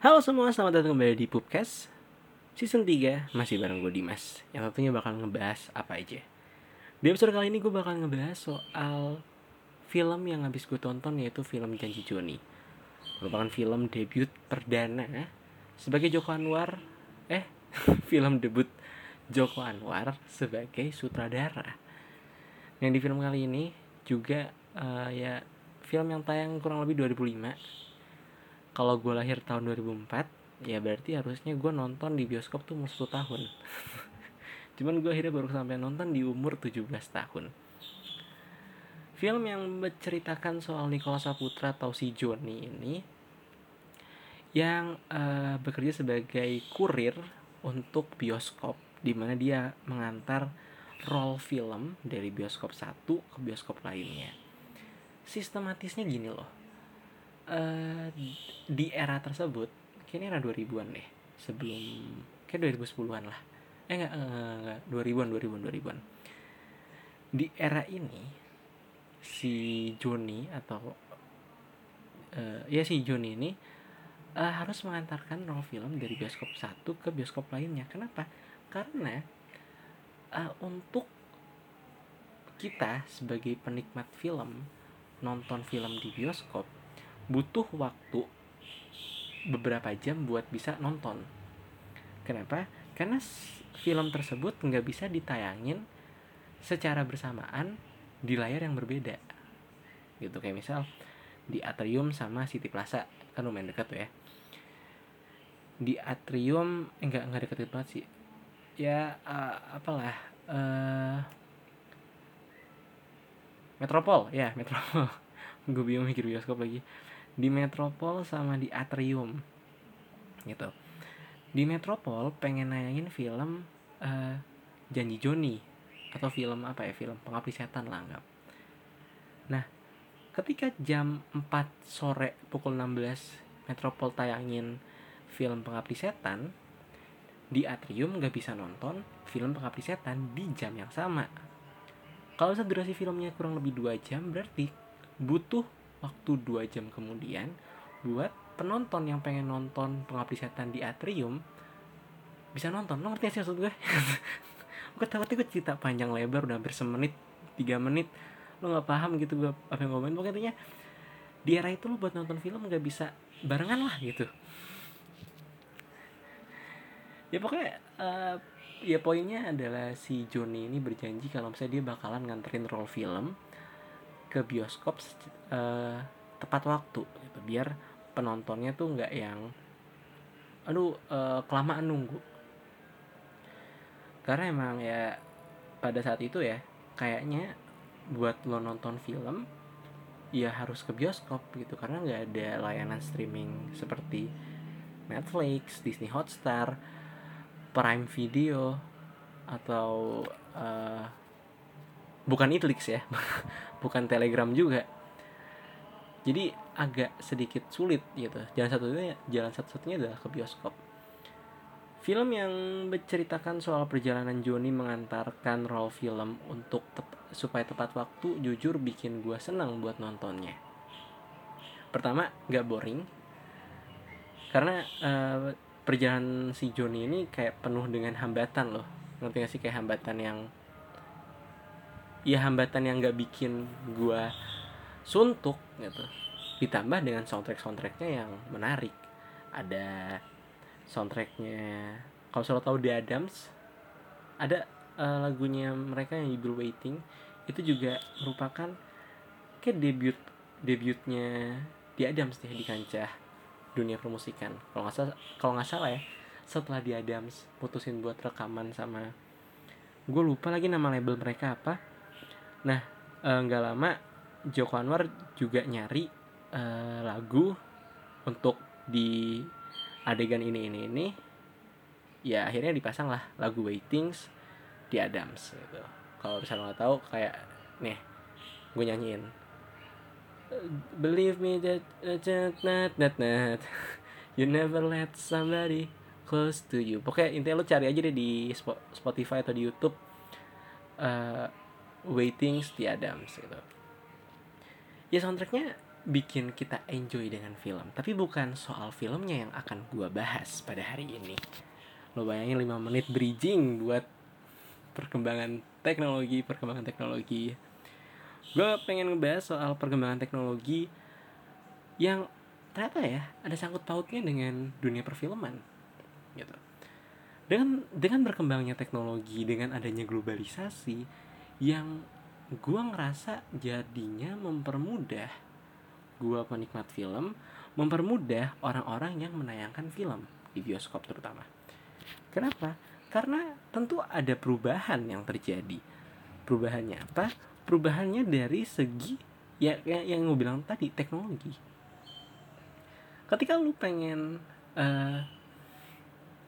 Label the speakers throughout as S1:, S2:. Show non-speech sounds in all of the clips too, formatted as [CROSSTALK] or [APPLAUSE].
S1: Halo semua, selamat datang kembali di Pupcast Season 3, masih bareng gue Dimas. Yang tentunya bakal ngebahas apa aja. Di episode kali ini gue bakal ngebahas soal Film yang habis gue tonton yaitu film Janji Joni. Merupakan film debut perdana Sebagai Joko Anwar Eh, [LAUGHS] film debut Joko Anwar sebagai sutradara. Yang di film kali ini juga uh, ya film yang tayang kurang lebih 2005 kalau gue lahir tahun 2004 ya berarti harusnya gue nonton di bioskop tuh 10 tahun. [LAUGHS] Cuman gue akhirnya baru sampai nonton di umur 17 tahun. Film yang menceritakan soal Nicholas Saputra atau si Joni ini yang uh, bekerja sebagai kurir untuk bioskop di mana dia mengantar roll film dari bioskop satu ke bioskop lainnya. Sistematisnya gini loh uh, di era tersebut kayaknya era 2000-an deh sebelum kayak 2010-an lah. Eh enggak, enggak, enggak 2000-an 2000-an 2000-an di era ini si Joni atau uh, ya si Joni ini uh, harus mengantarkan roll film dari bioskop satu ke bioskop lainnya. Kenapa? Karena uh, untuk kita sebagai penikmat film nonton film di bioskop butuh waktu beberapa jam buat bisa nonton. Kenapa? Karena film tersebut nggak bisa ditayangin secara bersamaan di layar yang berbeda. Gitu kayak misal di Atrium sama City Plaza kan lumayan dekat tuh ya. Di Atrium enggak enggak deket banget sih. Ya uh, apalah uh, Metropol ya Metropol. [LAUGHS] Gue bingung mikir bioskop lagi di Metropol sama di Atrium gitu. Di Metropol pengen nayangin film uh, Janji Joni atau film apa ya film pengabdi setan lah anggap. Nah ketika jam 4 sore pukul 16 Metropol tayangin film pengabdi setan di Atrium nggak bisa nonton film pengabdi setan di jam yang sama. Kalau durasi filmnya kurang lebih dua jam berarti butuh waktu dua jam kemudian buat penonton yang pengen nonton pengabdi setan di atrium bisa nonton. Lo ngerti sih maksud gue? [LAUGHS] Gue takutnya gue cerita panjang lebar udah hampir semenit tiga menit. Lo nggak paham gitu gue apa yang ngomongin pokoknya di era itu lo buat nonton film nggak bisa barengan lah gitu. Ya pokoknya uh, ya poinnya adalah si Joni ini berjanji kalau misalnya dia bakalan nganterin roll film ke bioskop uh, tepat waktu gitu. Biar penontonnya tuh nggak yang aduh uh, kelamaan nunggu. Karena emang ya pada saat itu ya kayaknya buat lo nonton film ya harus ke bioskop gitu. Karena nggak ada layanan streaming seperti Netflix, Disney Hotstar, Prime Video atau uh, bukan Netflix ya [LAUGHS] bukan Telegram juga. Jadi agak sedikit sulit gitu. Jalan satunya jalan satu-satunya adalah ke bioskop. Film yang menceritakan soal perjalanan Joni mengantarkan roll film untuk tep supaya tepat waktu jujur bikin gue senang buat nontonnya. Pertama gak boring. Karena uh, perjalanan si Joni ini kayak penuh dengan hambatan loh. Ngerti gak sih? Kayak hambatan yang ya hambatan yang nggak bikin gue suntuk gitu. Ditambah dengan soundtrack soundtracknya yang menarik. Ada soundtracknya kalau selalu tahu The Adams. Ada uh, lagunya mereka yang judul Waiting. Itu juga merupakan kayak debut debutnya The Adams deh di kancah dunia permusikan. Kalau nggak salah kalau nggak salah ya setelah The Adams putusin buat rekaman sama gue lupa lagi nama label mereka apa nah eh, nggak uh, lama Joko Anwar juga nyari uh, lagu untuk di adegan ini ini ini. Ya akhirnya dipasang lah lagu Waitings di Adams gitu. Kalau misalnya nggak tahu kayak nih gue nyanyiin. Believe me that uh, not not not you never let somebody close to you. Pokoknya intinya lo cari aja deh di Spotify atau di YouTube uh, Waiting di Adams gitu. Ya soundtracknya bikin kita enjoy dengan film tapi bukan soal filmnya yang akan gue bahas pada hari ini. Lo bayangin 5 menit bridging buat perkembangan teknologi perkembangan teknologi. Gue pengen ngebahas soal perkembangan teknologi yang ternyata ya ada sangkut pautnya dengan dunia perfilman gitu. Dengan dengan berkembangnya teknologi dengan adanya globalisasi yang gue ngerasa jadinya mempermudah gue penikmat film mempermudah orang-orang yang menayangkan film di bioskop terutama. Kenapa? Karena tentu ada perubahan yang terjadi. Perubahannya apa? Perubahannya dari segi ya yang, yang gue bilang tadi teknologi. Ketika lu pengen uh,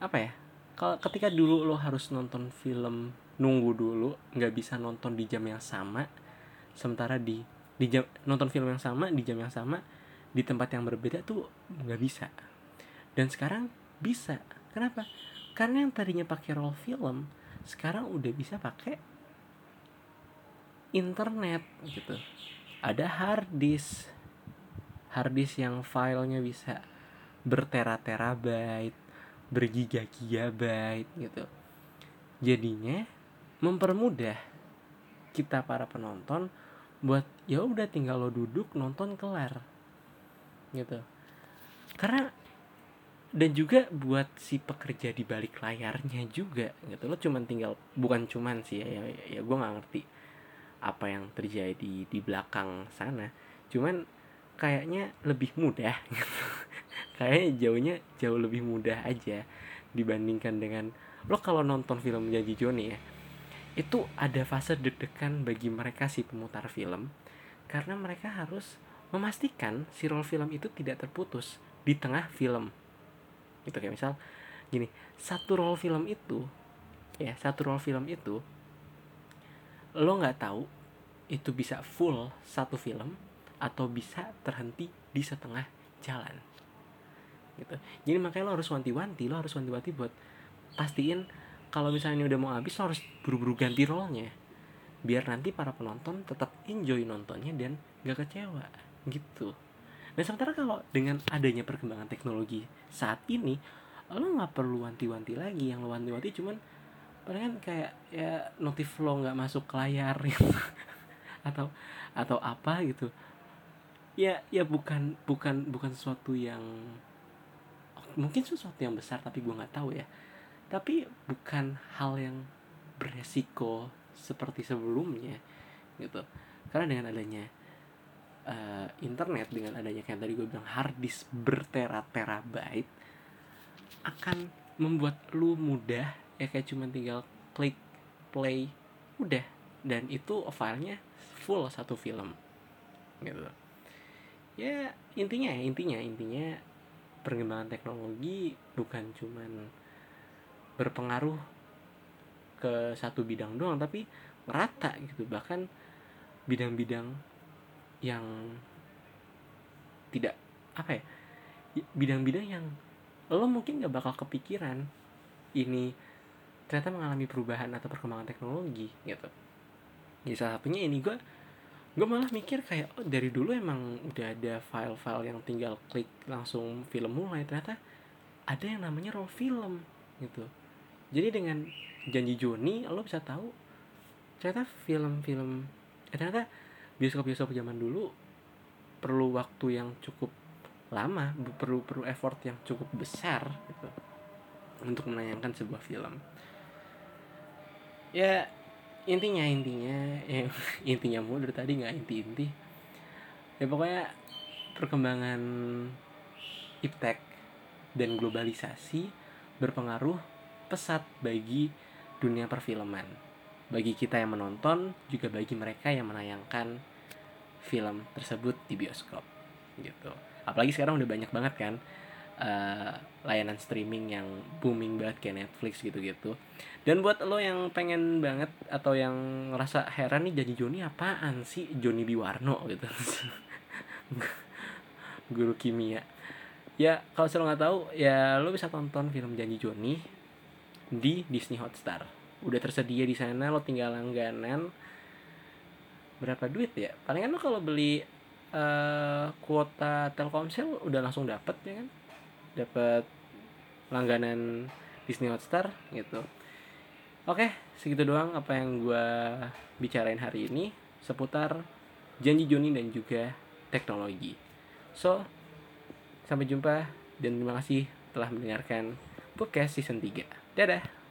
S1: apa ya? Kalau ketika dulu lo harus nonton film nunggu dulu nggak bisa nonton di jam yang sama sementara di di jam nonton film yang sama di jam yang sama di tempat yang berbeda tuh nggak bisa. Dan sekarang bisa. Kenapa? Karena yang tadinya pakai roll film sekarang udah bisa pakai internet gitu. Ada hard disk. Hard disk yang filenya bisa bertera-terabyte bergiga-gigabyte gitu. Jadinya mempermudah kita para penonton buat ya udah tinggal lo duduk nonton kelar. Gitu. Karena dan juga buat si pekerja di balik layarnya juga gitu. Lo cuman tinggal bukan cuman sih ya ya, ya gue nggak ngerti apa yang terjadi di belakang sana. Cuman kayaknya lebih mudah gitu. [LAUGHS] Kayaknya jauhnya jauh lebih mudah aja dibandingkan dengan lo kalau nonton film janji Joni ya itu ada fase deg-degan bagi mereka si pemutar film karena mereka harus memastikan si roll film itu tidak terputus di tengah film. Gitu kayak misal gini satu roll film itu ya satu roll film itu lo nggak tahu itu bisa full satu film atau bisa terhenti di setengah jalan. Gitu. Jadi makanya lo harus wanti-wanti lo harus wanti-wanti buat pastiin kalau misalnya ini udah mau habis lo harus buru-buru ganti rollnya biar nanti para penonton tetap enjoy nontonnya dan gak kecewa. Gitu. Nah sementara kalau dengan adanya perkembangan teknologi saat ini lo nggak perlu wanti-wanti lagi. Yang lo wanti-wanti cuman palingan kayak ya notif lo nggak masuk ke layar [LAUGHS] gitu. atau atau apa gitu. Ya ya bukan bukan bukan sesuatu yang mungkin sesuatu yang besar tapi gue nggak tahu ya tapi bukan hal yang beresiko seperti sebelumnya gitu. Karena dengan adanya uh, internet dengan adanya kayak tadi gue bilang hard disk bertera-terabyte akan membuat lu mudah ya kayak cuma tinggal klik play udah. Dan itu filenya full satu film gitu. Ya intinya intinya intinya perkembangan teknologi bukan cuman berpengaruh ke satu bidang doang tapi merata gitu. Bahkan bidang-bidang yang tidak apa ya bidang-bidang yang lo mungkin gak bakal kepikiran ini ternyata mengalami perubahan atau perkembangan teknologi gitu. Ya salah satunya ini gue gue malah mikir kayak oh, dari dulu emang udah ada file-file yang tinggal klik langsung film mulai ternyata ada yang namanya raw film gitu jadi dengan janji Joni lo bisa tahu ternyata film-film eh, ternyata bioskop-bioskop zaman dulu perlu waktu yang cukup lama perlu perlu effort yang cukup besar gitu untuk menayangkan sebuah film. Ya intinya intinya ya, [LAUGHS] intinya mulu dari tadi nggak inti-inti. Ya pokoknya perkembangan iptek dan globalisasi berpengaruh pesat bagi dunia perfilman. Bagi kita yang menonton, juga bagi mereka yang menayangkan film tersebut di bioskop. Gitu. Apalagi sekarang udah banyak banget kan uh, layanan streaming yang booming banget kayak Netflix gitu-gitu. Dan buat lo yang pengen banget atau yang ngerasa heran nih jadi Joni apaan sih Joni Biwarno gitu. [LAUGHS] Guru kimia. Ya kalau lo nggak tahu ya lo bisa tonton film Janji Joni di Disney Hotstar. Udah tersedia di sana lo tinggal langganan. Berapa duit ya? Palingan lo kalau beli uh, kuota Telkomsel udah langsung dapat ya kan? Dapat langganan Disney Hotstar gitu. Oke segitu doang apa yang gue bicarain hari ini seputar janji Joni dan juga teknologi. So sampai jumpa dan terima kasih telah mendengarkan podcast season 3拜拜。